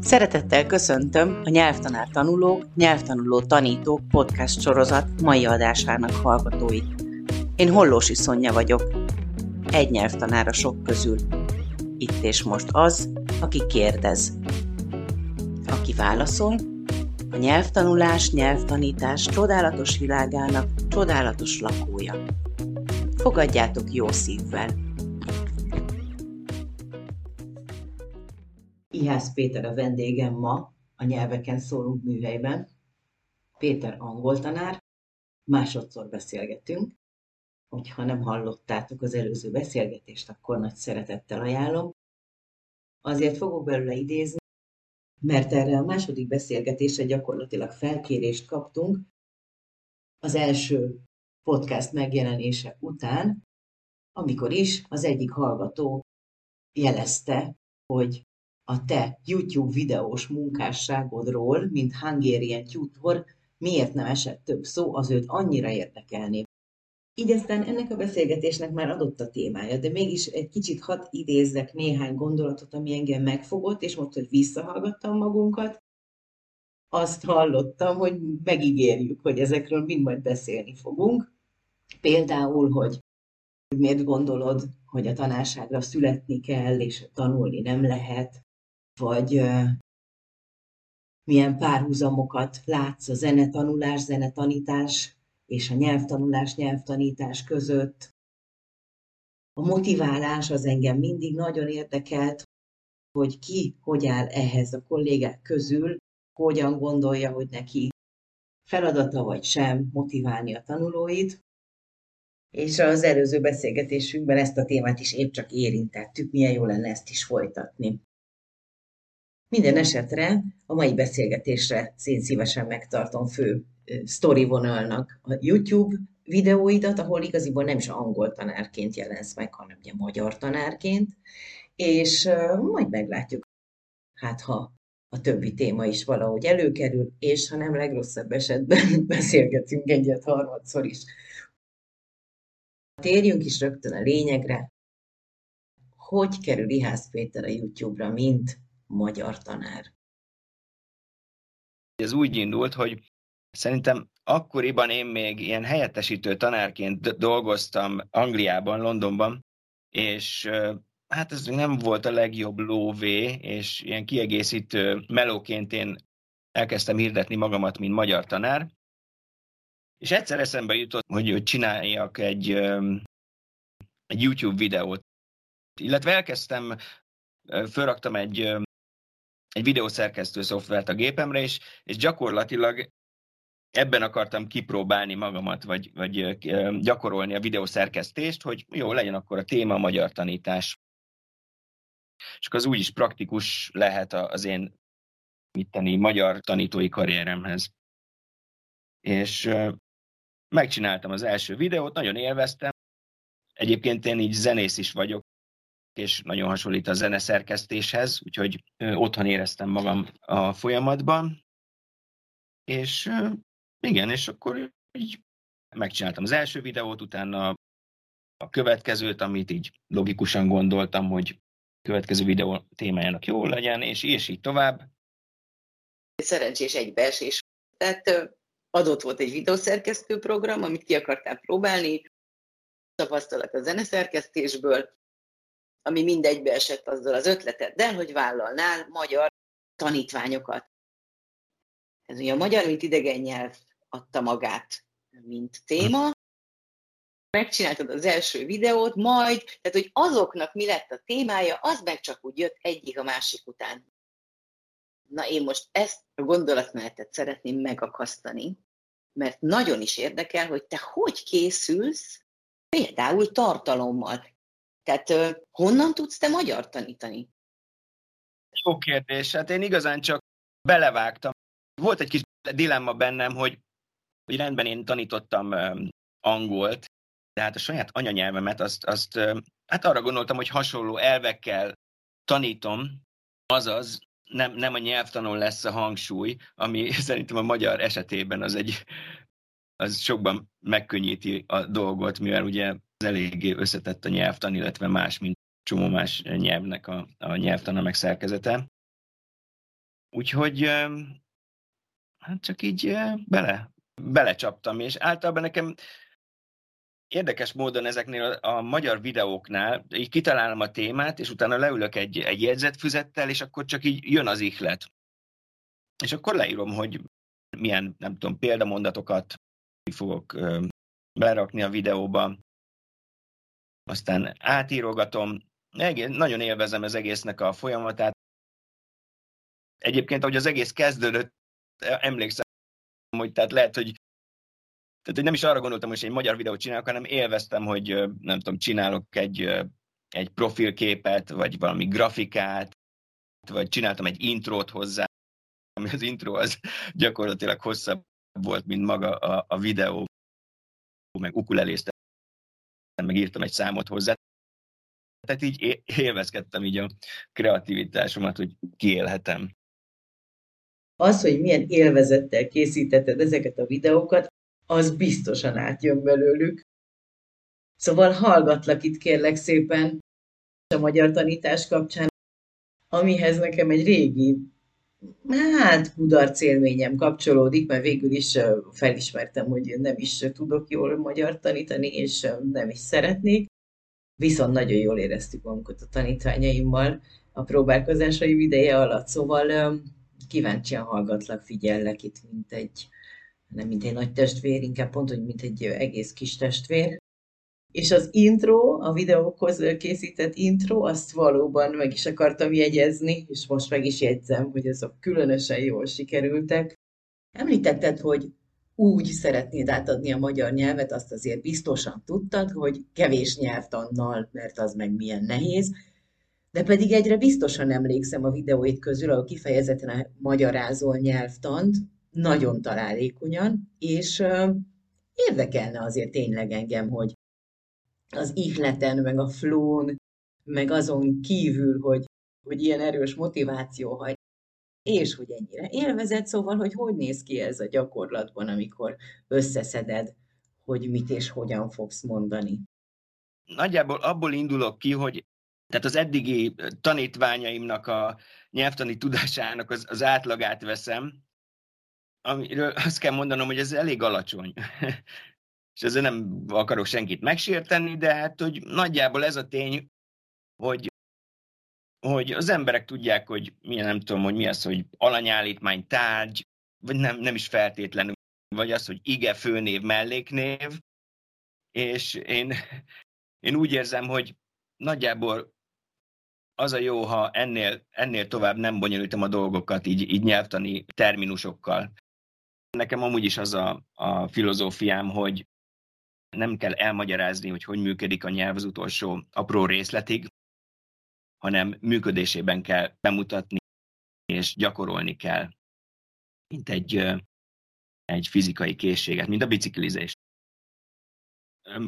Szeretettel köszöntöm a Nyelvtanár Tanulók, Nyelvtanuló Tanítók podcast sorozat mai adásának hallgatóit. Én Hollósi Szonya vagyok, egy nyelvtanár a sok közül. Itt és most az, aki kérdez. Aki válaszol, a nyelvtanulás, nyelvtanítás csodálatos világának csodálatos lakója. Fogadjátok jó szívvel! Ihász Péter a vendégem ma a Nyelveken szólunk műveiben. Péter angol tanár, másodszor beszélgetünk. Hogyha nem hallottátok az előző beszélgetést, akkor nagy szeretettel ajánlom. Azért fogok belőle idézni, mert erre a második beszélgetésre gyakorlatilag felkérést kaptunk az első podcast megjelenése után, amikor is az egyik hallgató jelezte, hogy a te YouTube videós munkásságodról, mint Hungarian Tutor, miért nem esett több szó, az őt annyira érdekelni. Így aztán ennek a beszélgetésnek már adott a témája, de mégis egy kicsit hadd idézzek néhány gondolatot, ami engem megfogott, és most, hogy visszahallgattam magunkat, azt hallottam, hogy megígérjük, hogy ezekről mind majd beszélni fogunk. Például, hogy miért gondolod, hogy a tanárságra születni kell, és tanulni nem lehet, vagy milyen párhuzamokat látsz a zenetanulás, zenetanítás és a nyelvtanulás, nyelvtanítás között. A motiválás az engem mindig nagyon érdekelt, hogy ki hogy áll ehhez a kollégák közül, hogyan gondolja, hogy neki feladata vagy sem motiválni a tanulóit. És az előző beszélgetésünkben ezt a témát is épp csak érintettük, milyen jó lenne ezt is folytatni. Minden esetre a mai beszélgetésre szén szívesen megtartom fő sztori vonalnak a YouTube videóidat, ahol igaziból nem is angol tanárként jelensz meg, hanem ugye magyar tanárként, és majd meglátjuk, hát ha a többi téma is valahogy előkerül, és ha nem legrosszabb esetben beszélgetünk egyet harmadszor is. Térjünk is rögtön a lényegre. Hogy kerül Ihász Péter a YouTube-ra, mint magyar tanár. Ez úgy indult, hogy szerintem akkoriban én még ilyen helyettesítő tanárként dolgoztam Angliában, Londonban, és hát ez nem volt a legjobb lóvé, és ilyen kiegészítő melóként én elkezdtem hirdetni magamat, mint magyar tanár, és egyszer eszembe jutott, hogy, csináljak egy, egy YouTube videót. Illetve elkezdtem, fölraktam egy egy videószerkesztő szoftvert a gépemre, és, és gyakorlatilag ebben akartam kipróbálni magamat, vagy, vagy gyakorolni a videószerkesztést, hogy jó, legyen akkor a téma a magyar tanítás. És az úgyis praktikus lehet az én mitteni magyar tanítói karrieremhez. És megcsináltam az első videót, nagyon élveztem. Egyébként én így zenész is vagyok, és nagyon hasonlít a zeneszerkesztéshez, úgyhogy otthon éreztem magam a folyamatban. És igen, és akkor így megcsináltam az első videót, utána a következőt, amit így logikusan gondoltam, hogy következő videó témájának jó legyen, és, és így tovább. Szerencsés egybeesés. Tehát adott volt egy videószerkesztő program, amit ki akartál próbálni, tapasztalat a zeneszerkesztésből, ami mindegybe esett azzal az ötleteddel, hogy vállalnál magyar tanítványokat. Ez ugye a magyar, mint idegen nyelv adta magát, mint téma. Megcsináltad az első videót, majd, tehát hogy azoknak mi lett a témája, az meg csak úgy jött egyik a másik után. Na én most ezt a gondolatmenetet szeretném megakasztani, mert nagyon is érdekel, hogy te hogy készülsz például tartalommal. Tehát honnan tudsz te magyar tanítani? Sok kérdés. Hát én igazán csak belevágtam. Volt egy kis dilemma bennem, hogy, hogy rendben én tanítottam angolt, de hát a saját anyanyelvemet azt, azt hát arra gondoltam, hogy hasonló elvekkel tanítom, azaz nem, nem a nyelvtanon lesz a hangsúly, ami szerintem a magyar esetében az egy az sokban megkönnyíti a dolgot, mivel ugye eléggé összetett a nyelvtan, illetve más, mint csomó más nyelvnek a, a nyelvtana meg. Úgyhogy hát csak így bele, belecsaptam, és általában nekem érdekes módon ezeknél a magyar videóknál így kitalálom a témát, és utána leülök egy, egy jegyzetfüzettel, és akkor csak így jön az ihlet. És akkor leírom, hogy milyen, nem tudom, példamondatokat fogok berakni a videóba, aztán átírogatom, nagyon élvezem az egésznek a folyamatát. Egyébként, ahogy az egész kezdődött, emlékszem, hogy tehát lehet, hogy tehát, hogy nem is arra gondoltam, hogy egy magyar videót csinálok, hanem élveztem, hogy nem tudom, csinálok egy, egy profilképet, vagy valami grafikát, vagy csináltam egy intrót hozzá, ami az intro az gyakorlatilag hosszabb volt, mint maga a, a videó, meg ukuleléztem, meg írtam egy számot hozzá. Tehát így élvezkedtem így a kreativitásomat, hogy kiélhetem. Az, hogy milyen élvezettel készítetted ezeket a videókat, az biztosan átjön belőlük. Szóval hallgatlak itt kérlek szépen a magyar tanítás kapcsán, amihez nekem egy régi, hát kudarc élményem kapcsolódik, mert végül is felismertem, hogy nem is tudok jól magyar tanítani, és nem is szeretnék. Viszont nagyon jól éreztük magunkat a tanítványaimmal a próbálkozásai ideje alatt, szóval kíváncsian hallgatlak, figyellek itt, mint egy nem mint egy nagy testvér, inkább pont, hogy mint egy egész kis testvér. És az intro, a videókhoz készített intro, azt valóban meg is akartam jegyezni, és most meg is jegyzem, hogy azok különösen jól sikerültek. Említetted, hogy úgy szeretnéd átadni a magyar nyelvet, azt azért biztosan tudtad, hogy kevés nyelvtannal, mert az meg milyen nehéz, de pedig egyre biztosan emlékszem a videóit közül, ahol kifejezetten magyarázol nyelvtant, nagyon találékonyan, és érdekelne azért tényleg engem, hogy az ihleten, meg a flón, meg azon kívül, hogy, hogy ilyen erős motiváció hagy, és hogy ennyire élvezed, szóval, hogy hogy néz ki ez a gyakorlatban, amikor összeszeded, hogy mit és hogyan fogsz mondani. Nagyjából abból indulok ki, hogy tehát az eddigi tanítványaimnak a nyelvtani tudásának az, az átlagát veszem, amiről azt kell mondanom, hogy ez elég alacsony. És ezzel nem akarok senkit megsérteni, de hát, hogy nagyjából ez a tény, hogy, hogy az emberek tudják, hogy milyen, nem tudom, hogy mi az, hogy alanyállítmány tárgy, vagy nem, nem is feltétlenül, vagy az, hogy ige, főnév, melléknév, és én, én úgy érzem, hogy nagyjából az a jó, ha ennél, ennél tovább nem bonyolítom a dolgokat így, így nyelvtani terminusokkal. Nekem amúgy is az a, a filozófiám, hogy nem kell elmagyarázni, hogy hogy működik a nyelv az utolsó apró részletig, hanem működésében kell bemutatni, és gyakorolni kell, mint egy, egy fizikai készséget, mint a biciklizés.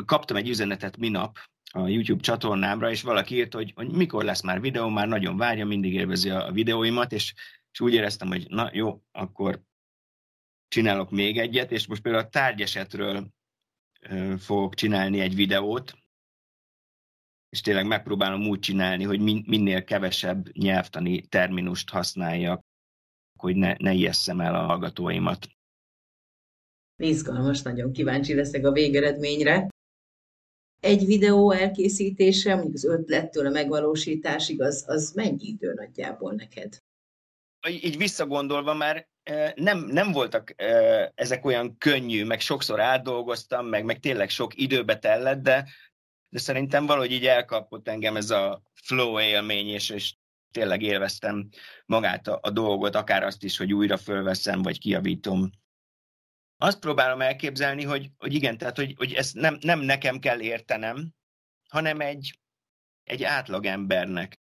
Kaptam egy üzenetet minap a YouTube csatornámra, és valaki írt, hogy, hogy mikor lesz már videó, már nagyon várja, mindig élvezi a videóimat, és, és úgy éreztem, hogy na jó, akkor csinálok még egyet, és most például a tárgyesetről fogok csinálni egy videót, és tényleg megpróbálom úgy csinálni, hogy minél kevesebb nyelvtani terminust használjak, hogy ne, ne ijesszem el a hallgatóimat. Izgalmas, nagyon kíváncsi leszek a végeredményre. Egy videó elkészítése, mondjuk az ötlettől a megvalósításig, az, az mennyi idő nagyjából neked? Így visszagondolva már nem, nem voltak ezek olyan könnyű, meg sokszor átdolgoztam, meg, meg tényleg sok időbe tellett, de, de szerintem valahogy így elkapott engem ez a flow élmény, és, és tényleg élveztem magát a, a dolgot, akár azt is, hogy újra fölveszem, vagy kiavítom. Azt próbálom elképzelni, hogy, hogy igen, tehát hogy, hogy ezt nem, nem nekem kell értenem, hanem egy, egy átlag embernek. Tehát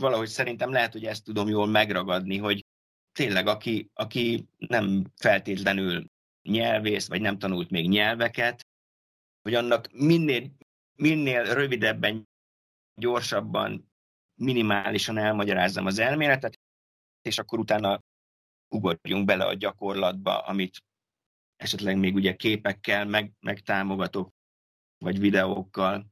valahogy szerintem lehet, hogy ezt tudom jól megragadni, hogy, tényleg, aki, aki nem feltétlenül nyelvész, vagy nem tanult még nyelveket, hogy annak minél, minél rövidebben, gyorsabban, minimálisan elmagyarázzam az elméletet, és akkor utána ugorjunk bele a gyakorlatba, amit esetleg még ugye képekkel meg, megtámogatok, vagy videókkal.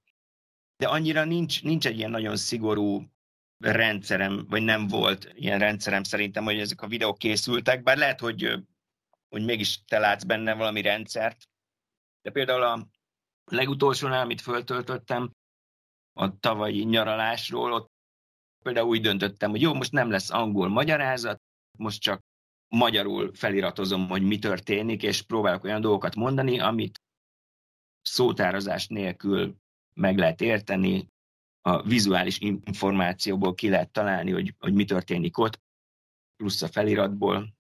De annyira nincs, nincs egy ilyen nagyon szigorú rendszerem, vagy nem volt ilyen rendszerem szerintem, hogy ezek a videók készültek, bár lehet, hogy, hogy mégis te látsz benne valami rendszert. De például a legutolsónál, amit föltöltöttem, a tavalyi nyaralásról, ott például úgy döntöttem, hogy jó, most nem lesz angol magyarázat, most csak magyarul feliratozom, hogy mi történik, és próbálok olyan dolgokat mondani, amit szótározás nélkül meg lehet érteni, a vizuális információból ki lehet találni, hogy, hogy mi történik ott, plusz a feliratból.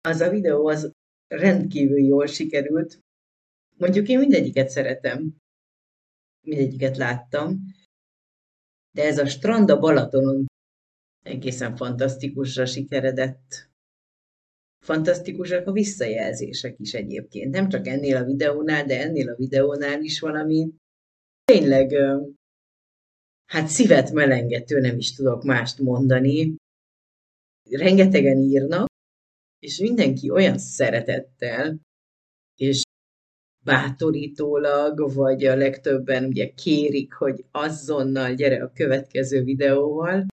Az a videó az rendkívül jól sikerült. Mondjuk én mindegyiket szeretem, mindegyiket láttam, de ez a strand a Balatonon egészen fantasztikusra sikeredett. Fantasztikusak a visszajelzések is egyébként. Nem csak ennél a videónál, de ennél a videónál is valami tényleg hát szívet melengető, nem is tudok mást mondani. Rengetegen írnak, és mindenki olyan szeretettel, és bátorítólag, vagy a legtöbben ugye kérik, hogy azonnal gyere a következő videóval.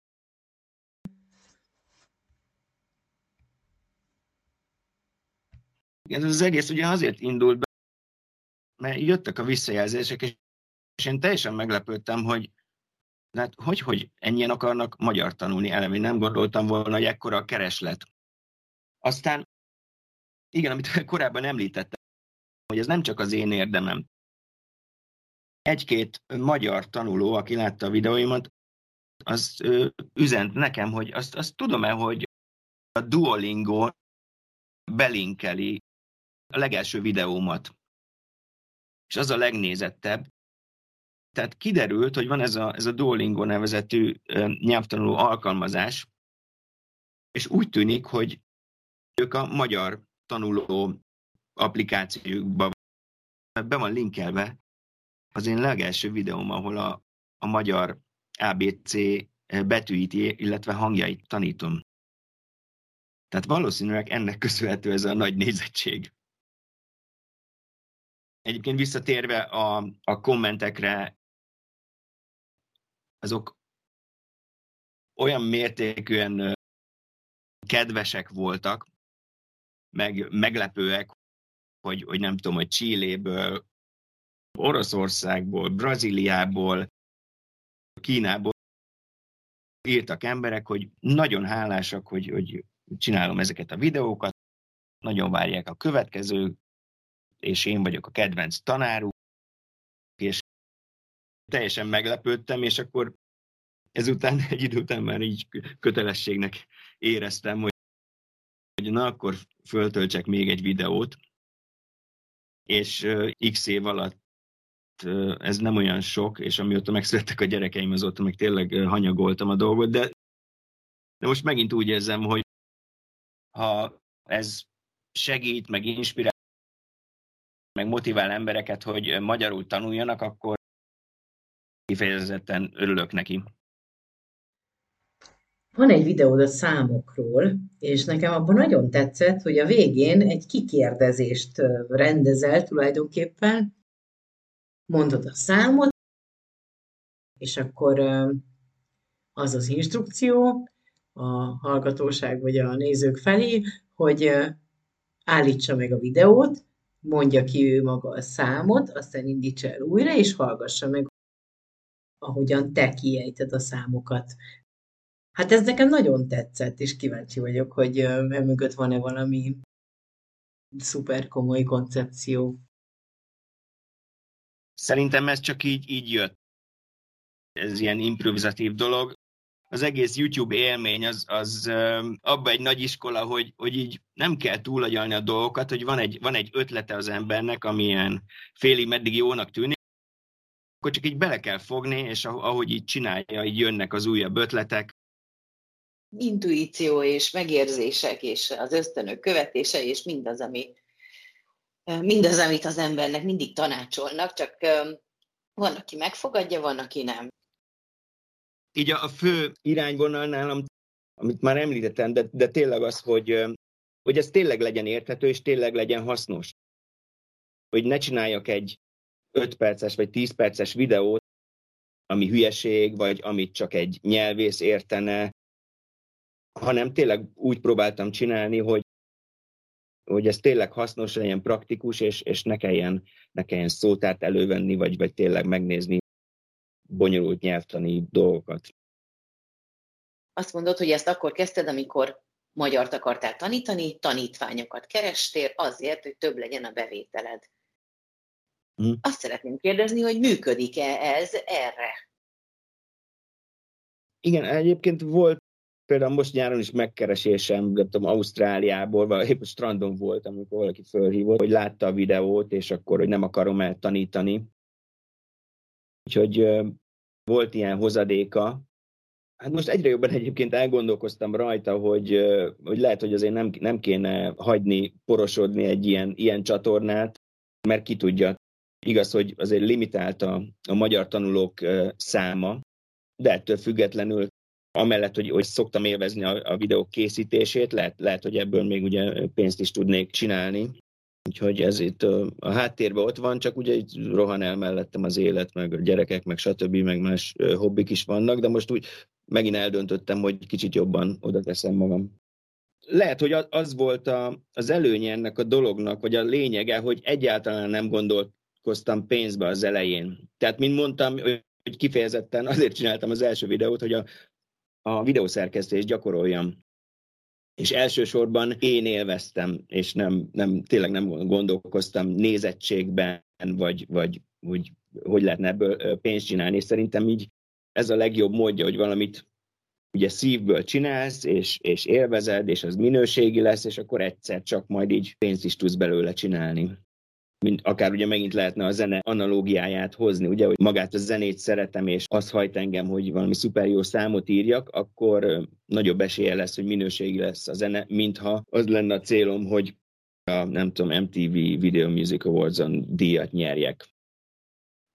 Igen, ez az egész ugye azért indult be, mert jöttek a visszajelzések, és én teljesen meglepődtem, hogy hát hogy, hogy ennyien akarnak magyar tanulni elemi, nem gondoltam volna, hogy ekkora a kereslet. Aztán, igen, amit korábban említettem, hogy ez nem csak az én érdemem. Egy-két magyar tanuló, aki látta a videóimat, az ö, üzent nekem, hogy azt, azt tudom-e, hogy a Duolingo belinkeli a legelső videómat. És az a legnézettebb. Tehát kiderült, hogy van ez a, ez a Duolingo nevezetű nyelvtanuló alkalmazás, és úgy tűnik, hogy ők a magyar tanuló applikációkba be van linkelve az én legelső videóm, ahol a, a magyar ABC betűit, illetve hangjait tanítom. Tehát valószínűleg ennek köszönhető ez a nagy nézettség. Egyébként visszatérve a, a kommentekre, azok olyan mértékűen kedvesek voltak, meg meglepőek, hogy, hogy nem tudom, hogy Csilléből, Oroszországból, Brazíliából, Kínából írtak emberek, hogy nagyon hálásak, hogy, hogy csinálom ezeket a videókat, nagyon várják a következő, és én vagyok a kedvenc tanáruk, és teljesen meglepődtem, és akkor ezután egy idő után már így kötelességnek éreztem, hogy, hogy na akkor föltöltsek még egy videót, és x év alatt ez nem olyan sok, és amióta megszülettek a gyerekeim, azóta meg tényleg hanyagoltam a dolgot, de, de most megint úgy érzem, hogy ha ez segít, meg inspirál, meg motivál embereket, hogy magyarul tanuljanak, akkor kifejezetten örülök neki. Van egy videód a számokról, és nekem abban nagyon tetszett, hogy a végén egy kikérdezést rendezel tulajdonképpen, mondod a számot, és akkor az az instrukció a hallgatóság vagy a nézők felé, hogy állítsa meg a videót, mondja ki ő maga a számot, aztán indítsa el újra, és hallgassa meg, ahogyan te kiejted a számokat. Hát ez nekem nagyon tetszett, és kíváncsi vagyok, hogy emögött van-e valami szuper komoly koncepció. Szerintem ez csak így, így jött. Ez ilyen improvizatív dolog. Az egész YouTube élmény az, az abba egy nagy iskola, hogy, hogy így nem kell túlagyalni a dolgokat, hogy van egy, van egy ötlete az embernek, amilyen félig meddig jónak tűnik, akkor csak így bele kell fogni, és ahogy így csinálja, így jönnek az újabb ötletek, intuíció és megérzések és az ösztönök követése és mindaz, ami, mindaz, amit az embernek mindig tanácsolnak, csak van, aki megfogadja, van, aki nem. Így a fő irányvonal nálam, amit már említettem, de, de tényleg az, hogy, hogy ez tényleg legyen érthető, és tényleg legyen hasznos. Hogy ne csináljak egy 5 perces vagy 10 perces videót, ami hülyeség, vagy amit csak egy nyelvész értene, hanem tényleg úgy próbáltam csinálni, hogy, hogy ez tényleg hasznos legyen, praktikus, és, és ne, kelljen, ne kelljen szótárt elővenni, vagy, vagy tényleg megnézni bonyolult nyelvtani dolgokat. Azt mondod, hogy ezt akkor kezdted, amikor magyart akartál tanítani, tanítványokat kerestél azért, hogy több legyen a bevételed. Hm. Azt szeretném kérdezni, hogy működik-e ez erre? Igen, egyébként volt például most nyáron is megkeresésem, nem tudom, Ausztráliából, vagy épp a strandon volt, amikor valaki fölhívott, hogy látta a videót, és akkor, hogy nem akarom eltanítani. Úgyhogy volt ilyen hozadéka. Hát most egyre jobban egyébként elgondolkoztam rajta, hogy, hogy lehet, hogy azért nem, nem kéne hagyni porosodni egy ilyen, ilyen csatornát, mert ki tudja. Igaz, hogy azért limitált a, a magyar tanulók száma, de ettől függetlenül amellett, hogy, hogy szoktam élvezni a, a videók készítését, lehet, lehet, hogy ebből még ugye pénzt is tudnék csinálni. Úgyhogy ez itt a háttérben ott van, csak ugye itt rohan el mellettem az élet, meg a gyerekek, meg stb., meg más hobbik is vannak, de most úgy megint eldöntöttem, hogy kicsit jobban oda teszem magam. Lehet, hogy az volt a, az előnye ennek a dolognak, vagy a lényege, hogy egyáltalán nem gondolkoztam pénzbe az elején. Tehát, mint mondtam, hogy kifejezetten azért csináltam az első videót, hogy a, a videószerkesztést gyakoroljam. És elsősorban én élveztem, és nem, nem tényleg nem gondolkoztam nézettségben, vagy, vagy hogy, hogy lehetne ebből pénzt csinálni. És szerintem így ez a legjobb módja, hogy valamit ugye szívből csinálsz, és, és élvezed, és az minőségi lesz, és akkor egyszer csak majd így pénzt is tudsz belőle csinálni mint akár ugye megint lehetne a zene analógiáját hozni, ugye, hogy magát a zenét szeretem, és az hajt engem, hogy valami szuper jó számot írjak, akkor nagyobb esélye lesz, hogy minőségi lesz a zene, mintha az lenne a célom, hogy a, nem tudom, MTV Video Music Awards-on díjat nyerjek.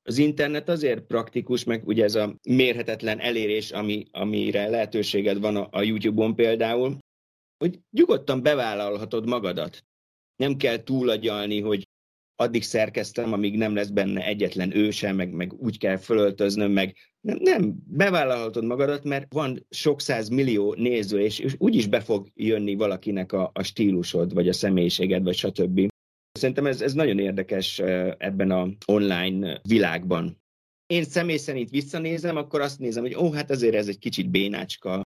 Az internet azért praktikus, meg ugye ez a mérhetetlen elérés, ami, amire lehetőséged van a, a YouTube-on például, hogy nyugodtan bevállalhatod magadat. Nem kell túlagyalni, hogy addig szerkeztem, amíg nem lesz benne egyetlen őse, meg, meg úgy kell fölöltöznöm, meg nem, nem, bevállalhatod magadat, mert van sok száz millió néző, és, és úgyis be fog jönni valakinek a, a stílusod, vagy a személyiséged, vagy stb. Szerintem ez, ez nagyon érdekes ebben a online világban. Én személy szerint visszanézem, akkor azt nézem, hogy ó, hát azért ez egy kicsit bénácska,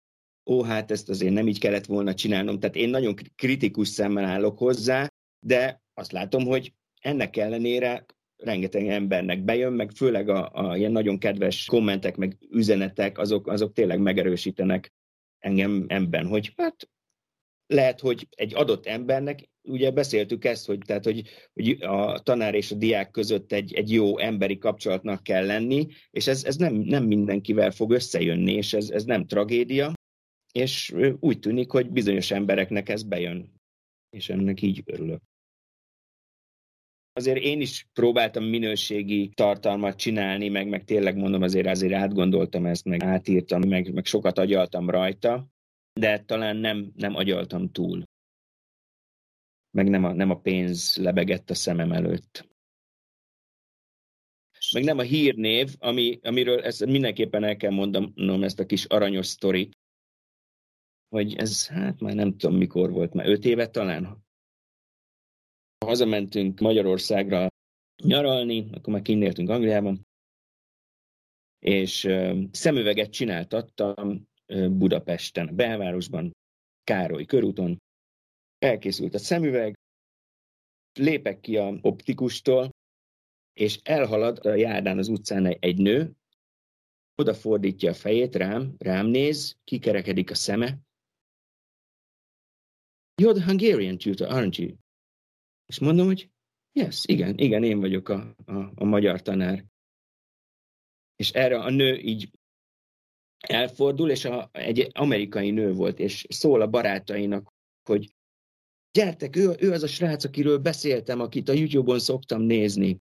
ó, hát ezt azért nem így kellett volna csinálnom. Tehát én nagyon kritikus szemmel állok hozzá, de azt látom, hogy ennek ellenére rengeteg embernek bejön, meg főleg a, a ilyen nagyon kedves kommentek, meg üzenetek, azok, azok tényleg megerősítenek engem emben, hogy hát lehet, hogy egy adott embernek, ugye beszéltük ezt, hogy, tehát, hogy, hogy a tanár és a diák között egy, egy jó emberi kapcsolatnak kell lenni, és ez, ez nem, nem mindenkivel fog összejönni, és ez, ez nem tragédia, és úgy tűnik, hogy bizonyos embereknek ez bejön, és ennek így örülök. Azért én is próbáltam minőségi tartalmat csinálni, meg, meg tényleg mondom, azért azért átgondoltam ezt, meg átírtam, meg, meg sokat agyaltam rajta, de talán nem, nem agyaltam túl. Meg nem a, nem a pénz lebegett a szemem előtt. Meg nem a hírnév, ami, amiről ezt mindenképpen el kell mondanom ezt a kis aranyos sztorit, hogy ez, hát már nem tudom mikor volt, már öt éve talán, Hazamentünk Magyarországra nyaralni, akkor már kinnéltünk Angliában, és szemüveget csináltattam Budapesten, a belvárosban, Károly körúton. Elkészült a szemüveg, lépek ki a optikustól, és elhalad a járdán az utcán egy nő, odafordítja a fejét rám, rám néz, kikerekedik a szeme. You're the Hungarian tutor, aren't you? És mondom, hogy yes, igen, igen, én vagyok a, a, a magyar tanár. És erre a nő így elfordul, és a, egy amerikai nő volt, és szól a barátainak, hogy gyertek, ő, ő az a srác, akiről beszéltem, akit a YouTube-on szoktam nézni.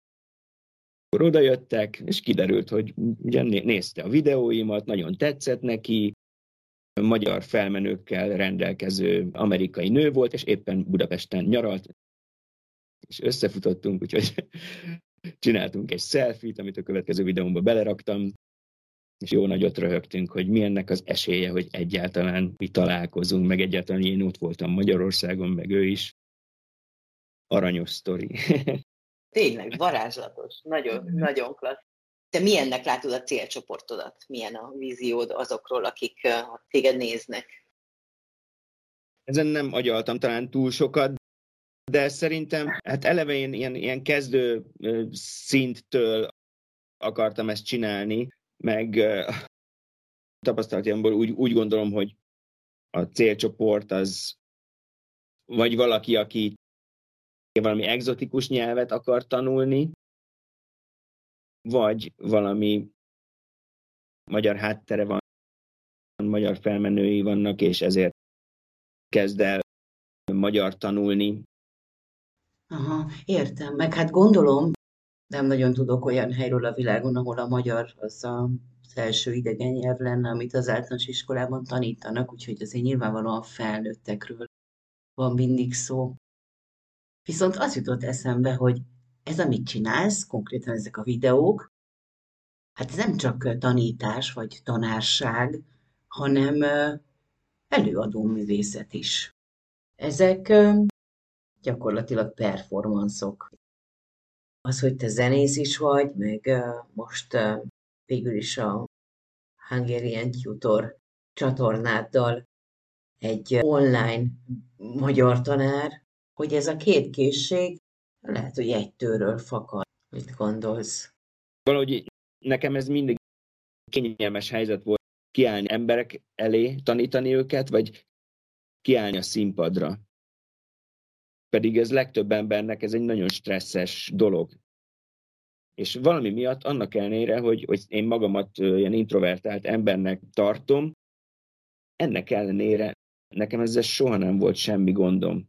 Akkor oda jöttek, és kiderült, hogy ugye nézte a videóimat, nagyon tetszett neki, magyar felmenőkkel rendelkező amerikai nő volt, és éppen Budapesten nyaralt, és összefutottunk, úgyhogy csináltunk egy selfie amit a következő videómba beleraktam, és jó nagyot röhögtünk, hogy mi ennek az esélye, hogy egyáltalán mi találkozunk, meg egyáltalán én ott voltam Magyarországon, meg ő is. Aranyos sztori. Tényleg, varázslatos. Nagyon, nagyon klassz. Te milyennek látod a célcsoportodat? Milyen a víziód azokról, akik téged néznek? Ezen nem agyaltam talán túl sokat, de szerintem hát eleve én ilyen, ilyen kezdő szinttől akartam ezt csinálni, meg tapasztalatjámból úgy, úgy gondolom, hogy a célcsoport az vagy valaki, aki valami egzotikus nyelvet akar tanulni, vagy valami magyar háttere van, magyar felmenői vannak, és ezért kezd el magyar tanulni. Aha, értem. Meg hát gondolom, nem nagyon tudok olyan helyről a világon, ahol a magyar az a, első idegen nyelv lenne, amit az általános iskolában tanítanak, úgyhogy azért nyilvánvalóan felnőttekről van mindig szó. Viszont az jutott eszembe, hogy ez, amit csinálsz, konkrétan ezek a videók, hát ez nem csak tanítás vagy tanárság, hanem előadó művészet is. Ezek gyakorlatilag performanszok. Az, hogy te zenész is vagy, meg most végül is a Hungarian Tutor csatornáddal egy online magyar tanár, hogy ez a két készség lehet, hogy egy tőről fakad. Mit gondolsz? Valahogy nekem ez mindig kényelmes helyzet volt kiállni emberek elé, tanítani őket, vagy kiállni a színpadra. Pedig ez legtöbb embernek ez egy nagyon stresszes dolog. És valami miatt annak ellenére, hogy, hogy én magamat ilyen introvertált embernek tartom, ennek ellenére nekem ezzel soha nem volt semmi gondom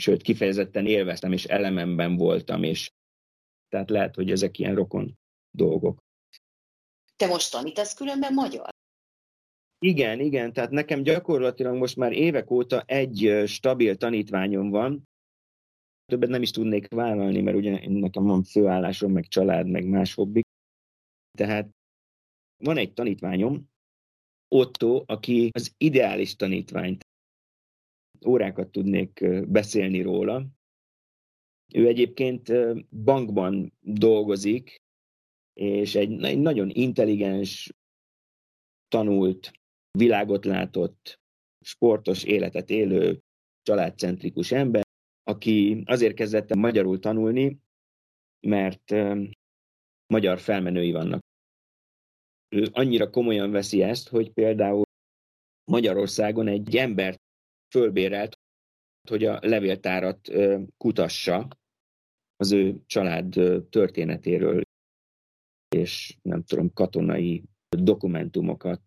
sőt kifejezetten élveztem, és elememben voltam, és tehát lehet, hogy ezek ilyen rokon dolgok. Te most tanítasz különben magyar? Igen, igen, tehát nekem gyakorlatilag most már évek óta egy stabil tanítványom van, többet nem is tudnék vállalni, mert ugye nekem van főállásom, meg család, meg más hobbik. Tehát van egy tanítványom, Otto, aki az ideális tanítványt órákat tudnék beszélni róla. Ő egyébként bankban dolgozik, és egy, egy nagyon intelligens, tanult, világot látott, sportos életet élő, családcentrikus ember, aki azért kezdett magyarul tanulni, mert magyar felmenői vannak. Ő annyira komolyan veszi ezt, hogy például Magyarországon egy embert fölbérelt, hogy a levéltárat kutassa az ő család történetéről, és nem tudom, katonai dokumentumokat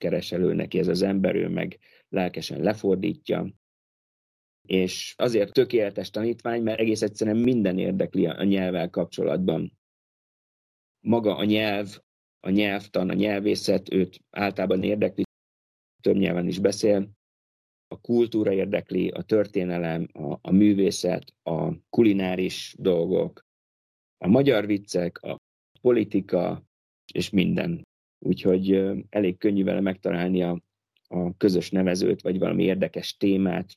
keres neki ez az ember, ő meg lelkesen lefordítja, és azért tökéletes tanítvány, mert egész egyszerűen minden érdekli a nyelvvel kapcsolatban. Maga a nyelv, a nyelvtan, a nyelvészet őt általában érdekli, több nyelven is beszél, a kultúra érdekli, a történelem, a, a művészet, a kulináris dolgok, a magyar viccek, a politika, és minden. Úgyhogy elég könnyű vele megtalálni a, a közös nevezőt, vagy valami érdekes témát.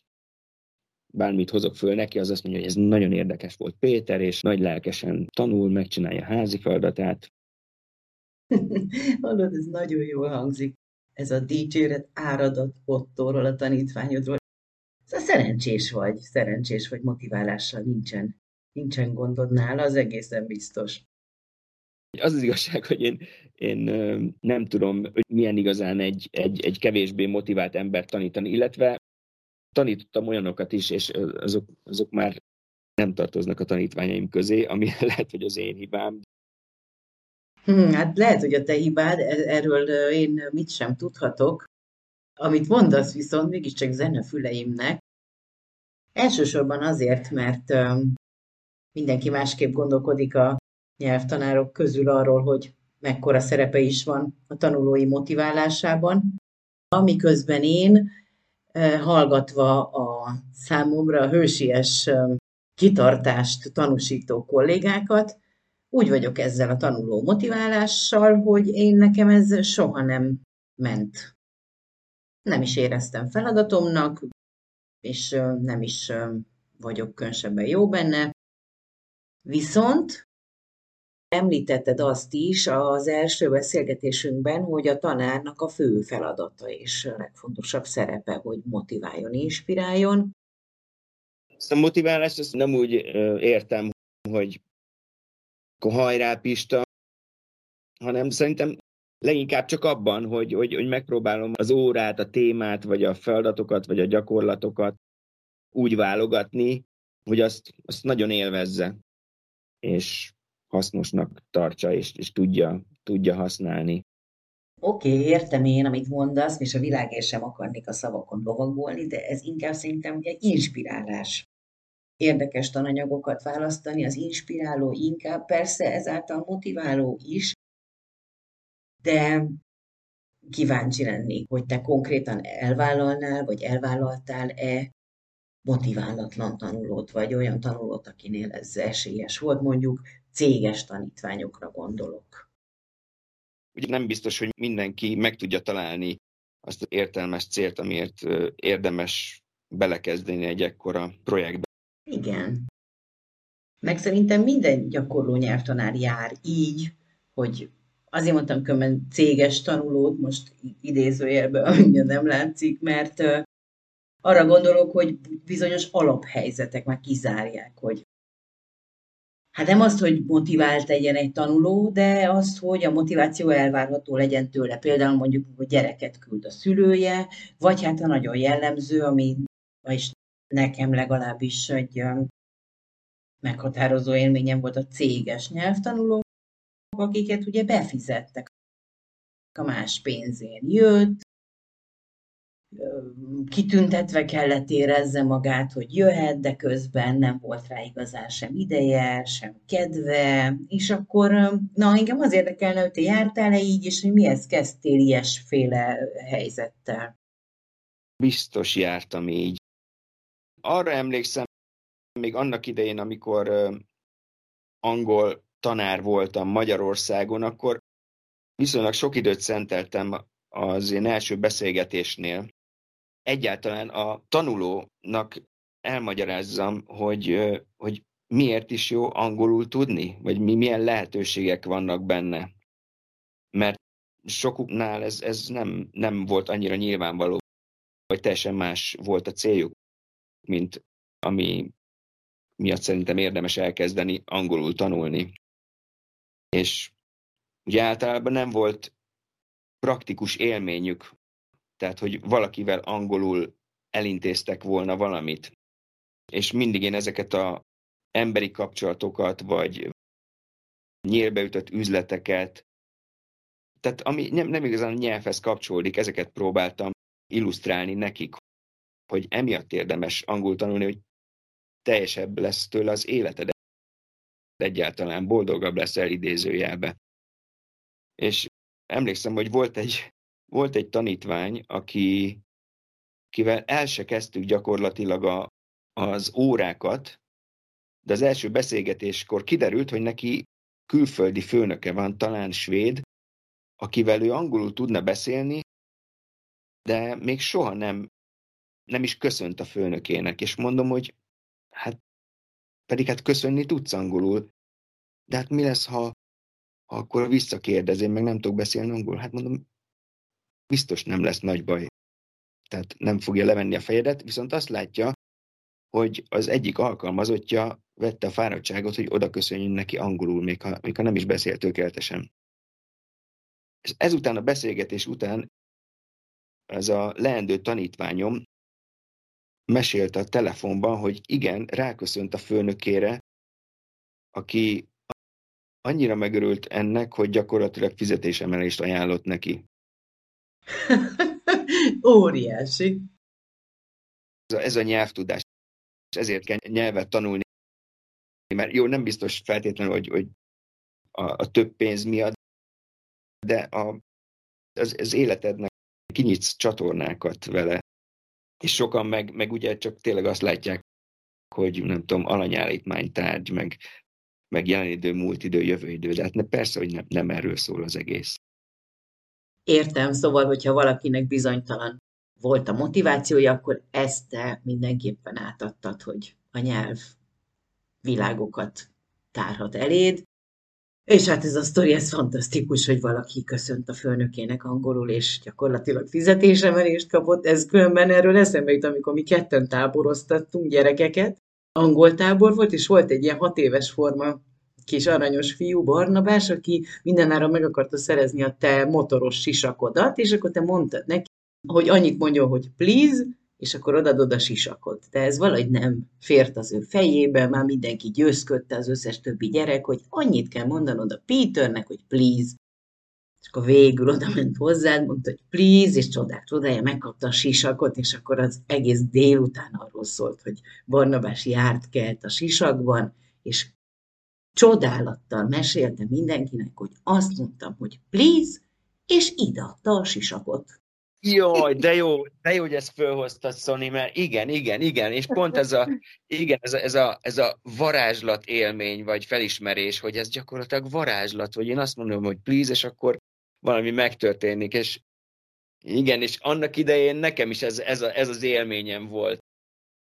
Bármit hozok föl neki, az azt mondja, hogy ez nagyon érdekes volt Péter, és nagy lelkesen tanul, megcsinálja a házi feladatát. Hallod, ez nagyon jól hangzik ez a dicséret áradat Ottóról, a tanítványodról. A szerencsés vagy, szerencsés vagy motiválással nincsen, nincsen gondod nála, az egészen biztos. Az az igazság, hogy én, én nem tudom, hogy milyen igazán egy, egy, egy kevésbé motivált embert tanítani, illetve tanítottam olyanokat is, és azok, azok már nem tartoznak a tanítványaim közé, ami lehet, hogy az én hibám, Hmm, hát lehet, hogy a te hibád, e-, erről én mit sem tudhatok. Amit mondasz viszont mégiscsak zenefüleimnek. Elsősorban azért, mert mindenki másképp gondolkodik a nyelvtanárok közül arról, hogy mekkora szerepe is van a tanulói motiválásában. Amiközben én, hallgatva a számomra hősies kitartást tanúsító kollégákat, úgy vagyok ezzel a tanuló motiválással, hogy én nekem ez soha nem ment. Nem is éreztem feladatomnak, és nem is vagyok különösebben jó benne. Viszont említetted azt is az első beszélgetésünkben, hogy a tanárnak a fő feladata és a legfontosabb szerepe, hogy motiváljon, inspiráljon. Ezt a motiválást ezt nem úgy értem, hogy hajrá Pista, hanem szerintem leginkább csak abban, hogy, hogy, hogy megpróbálom az órát, a témát, vagy a feladatokat, vagy a gyakorlatokat úgy válogatni, hogy azt, azt nagyon élvezze, és hasznosnak tartsa, és, és tudja, tudja használni. Oké, okay, értem én, amit mondasz, és a világért sem akarnék a szavakon lovagolni, de ez inkább szerintem egy inspirálás érdekes tananyagokat választani, az inspiráló inkább, persze ezáltal motiváló is, de kíváncsi lennék, hogy te konkrétan elvállalnál, vagy elvállaltál-e motiválatlan tanulót, vagy olyan tanulót, akinél ez esélyes volt, mondjuk céges tanítványokra gondolok. Ugye nem biztos, hogy mindenki meg tudja találni azt az értelmes célt, amiért érdemes belekezdeni egy ekkora projektbe. Igen. Meg szerintem minden gyakorló nyelvtanár jár így, hogy azért mondtam különben céges tanulót, most idézőjelben, amíg nem látszik, mert arra gondolok, hogy bizonyos alaphelyzetek már kizárják, hogy hát nem azt, hogy motivált legyen egy tanuló, de azt, hogy a motiváció elvárható legyen tőle. Például mondjuk, hogy gyereket küld a szülője, vagy hát a nagyon jellemző, ami, és nekem legalábbis egy meghatározó élményem volt a céges nyelvtanulók, akiket ugye befizettek a más pénzén. Jött, kitüntetve kellett érezze magát, hogy jöhet, de közben nem volt rá igazán sem ideje, sem kedve, és akkor, na engem az érdekelne, hogy te jártál-e így, és hogy mihez kezdtél ilyesféle helyzettel? Biztos jártam így arra emlékszem, még annak idején, amikor angol tanár voltam Magyarországon, akkor viszonylag sok időt szenteltem az én első beszélgetésnél. Egyáltalán a tanulónak elmagyarázzam, hogy, hogy miért is jó angolul tudni, vagy mi, milyen lehetőségek vannak benne. Mert sokuknál ez, ez nem, nem volt annyira nyilvánvaló, vagy teljesen más volt a céljuk mint ami miatt szerintem érdemes elkezdeni angolul tanulni. És ugye általában nem volt praktikus élményük, tehát hogy valakivel angolul elintéztek volna valamit. És mindig én ezeket a emberi kapcsolatokat, vagy nyílbeütött üzleteket, tehát ami nem, nem igazán a nyelvhez kapcsolódik, ezeket próbáltam illusztrálni nekik, hogy emiatt érdemes angol tanulni, hogy teljesebb lesz tőle az életed, egyáltalán boldogabb leszel idézőjelbe. És emlékszem, hogy volt egy, volt egy tanítvány, aki, kivel el se kezdtük gyakorlatilag a, az órákat, de az első beszélgetéskor kiderült, hogy neki külföldi főnöke van, talán svéd, akivel ő angolul tudna beszélni, de még soha nem nem is köszönt a főnökének, és mondom, hogy hát pedig hát köszönni tudsz angolul, de hát mi lesz, ha, ha akkor visszakérdez, én meg nem tudok beszélni angolul? Hát mondom, biztos nem lesz nagy baj. Tehát nem fogja levenni a fejedet, viszont azt látja, hogy az egyik alkalmazottja vette a fáradtságot, hogy oda köszönjön neki angolul, még ha, még ha nem is beszélt tökéletesen. És ezután a beszélgetés után ez a leendő tanítványom mesélte a telefonban, hogy igen, ráköszönt a főnökére, aki annyira megörült ennek, hogy gyakorlatilag fizetésemelést ajánlott neki. Óriási. Ez a, ez a nyelvtudás. És ezért kell nyelvet tanulni. Mert jó, nem biztos feltétlenül, hogy, hogy a, a több pénz miatt, de a, az, az életednek kinyitsz csatornákat vele, és sokan meg, meg ugye csak tényleg azt látják, hogy nem tudom, alanyállítmány tárgy, meg, meg jelen idő, múlt idő, jövő idő, de hát ne, persze, hogy nem, nem erről szól az egész. Értem, szóval, hogyha valakinek bizonytalan volt a motivációja, akkor ezt te mindenképpen átadtad, hogy a nyelv világokat tárhat eléd. És hát ez a sztori, ez fantasztikus, hogy valaki köszönt a főnökének angolul, és gyakorlatilag fizetésemelést kapott. Ez különben erről eszembe jut, amikor mi ketten táboroztattunk gyerekeket. Angol tábor volt, és volt egy ilyen hat éves forma kis aranyos fiú, Barnabás, aki mindenára meg akarta szerezni a te motoros sisakodat, és akkor te mondtad neki, hogy annyit mondjon, hogy please, és akkor odadod a sisakot. De ez valahogy nem fért az ő fejébe, már mindenki győzködte az összes többi gyerek, hogy annyit kell mondanod a Peternek, hogy please. És akkor végül oda ment hozzád, mondta, hogy please, és csodák csodája, megkapta a sisakot, és akkor az egész délután arról szólt, hogy Barnabás járt kelt a sisakban, és csodálattal mesélte mindenkinek, hogy azt mondtam, hogy please, és ide adta a sisakot. Jaj, de jó, de jó, hogy ezt fölhoztad, Szoni, mert igen, igen, igen, és pont ez a, igen, ez a, ez a, ez a varázslat élmény, vagy felismerés, hogy ez gyakorlatilag varázslat, hogy én azt mondom, hogy please, és akkor valami megtörténik, és igen, és annak idején nekem is ez, ez, a, ez az élményem volt,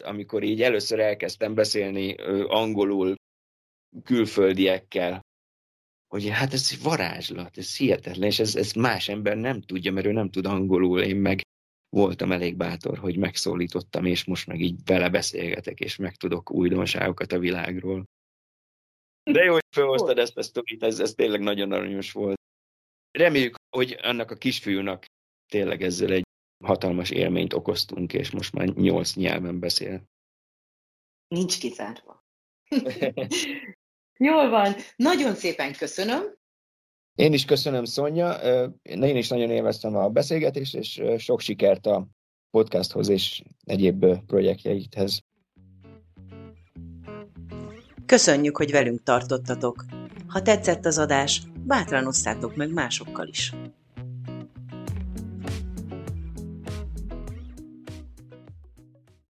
amikor így először elkezdtem beszélni angolul külföldiekkel, hogy hát ez varázslat, ez hihetetlen, és ez, ez más ember nem tudja, mert ő nem tud angolul, én meg voltam elég bátor, hogy megszólítottam, és most meg így vele beszélgetek, és megtudok újdonságokat a világról. De jó, hogy felhoztad ezt a sztorit, ez, ez tényleg nagyon aranyos volt. Reméljük, hogy annak a kisfiúnak tényleg ezzel egy hatalmas élményt okoztunk, és most már nyolc nyelven beszél. Nincs kizárva. Jól van. Nagyon szépen köszönöm. Én is köszönöm, Szonya. Én is nagyon élveztem a beszélgetést, és sok sikert a podcasthoz és egyéb projektjeithez. Köszönjük, hogy velünk tartottatok. Ha tetszett az adás, bátran osszátok meg másokkal is.